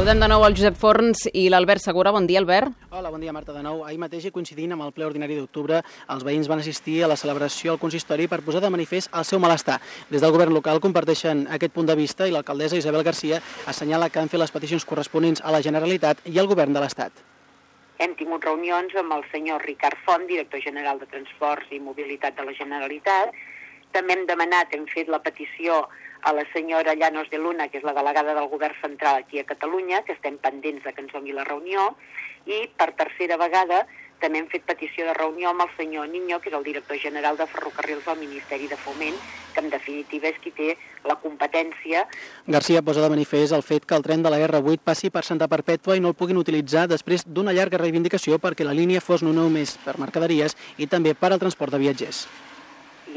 Saludem de nou el Josep Forns i l'Albert Segura. Bon dia, Albert. Hola, bon dia, Marta, de nou. Ahir mateix, i coincidint amb el ple ordinari d'octubre, els veïns van assistir a la celebració al consistori per posar de manifest el seu malestar. Des del govern local comparteixen aquest punt de vista i l'alcaldessa Isabel Garcia assenyala que han fet les peticions corresponents a la Generalitat i al govern de l'Estat. Hem tingut reunions amb el senyor Ricard Font, director general de Transports i Mobilitat de la Generalitat. També hem demanat, hem fet la petició a la senyora Llanos de Luna, que és la delegada del govern central aquí a Catalunya, que estem pendents de que ens doni la reunió, i per tercera vegada també hem fet petició de reunió amb el senyor Niño, que és el director general de Ferrocarrils del Ministeri de Foment, que en definitiva és qui té la competència. Garcia posa de manifest el fet que el tren de la R8 passi per Santa Perpètua i no el puguin utilitzar després d'una llarga reivindicació perquè la línia fos no només per mercaderies i també per al transport de viatgers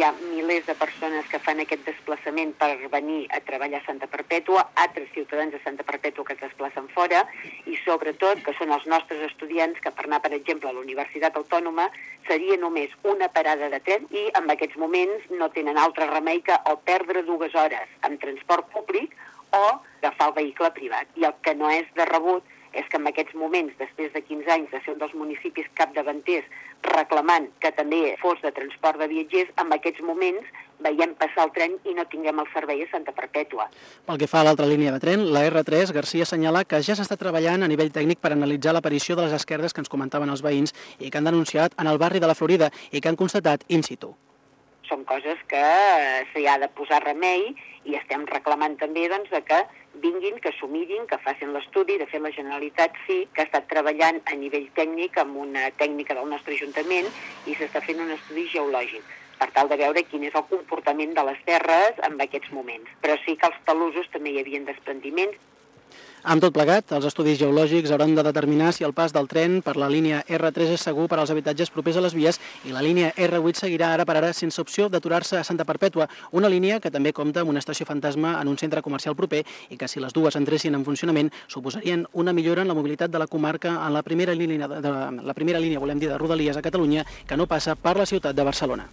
ha milers de persones que fan aquest desplaçament per venir a treballar a Santa Perpètua, altres ciutadans de Santa Perpètua que es desplacen fora i sobretot que són els nostres estudiants que per anar, per exemple, a la Universitat Autònoma seria només una parada de tren i en aquests moments no tenen altre remei que o perdre dues hores en transport públic o agafar el vehicle privat. I el que no és de rebut és que en aquests moments, després de 15 anys de ser un dels municipis capdavanters reclamant que també fos de transport de viatgers, en aquests moments veiem passar el tren i no tinguem el servei a Santa Perpètua. Pel que fa a l'altra línia de tren, la R3, Garcia assenyala que ja s'està treballant a nivell tècnic per analitzar l'aparició de les esquerdes que ens comentaven els veïns i que han denunciat en el barri de la Florida i que han constatat in situ. Són coses que s'hi ha de posar remei i estem reclamant també doncs, que vinguin, que s'ho mirin, que facin l'estudi. De fet, la Generalitat sí que ha estat treballant a nivell tècnic amb una tècnica del nostre Ajuntament i s'està fent un estudi geològic per tal de veure quin és el comportament de les terres en aquests moments. Però sí que als talusos també hi havia desprendiments amb tot plegat, els estudis geològics hauran de determinar si el pas del tren per la línia R3 és segur per als habitatges propers a les vies i la línia R8 seguirà ara per ara sense opció d'aturar-se a Santa Perpètua, una línia que també compta amb una estació fantasma en un centre comercial proper i que si les dues entressin en funcionament suposarien una millora en la mobilitat de la comarca en la primera línia, de, de, la primera línia volem dir, de Rodalies a Catalunya que no passa per la ciutat de Barcelona.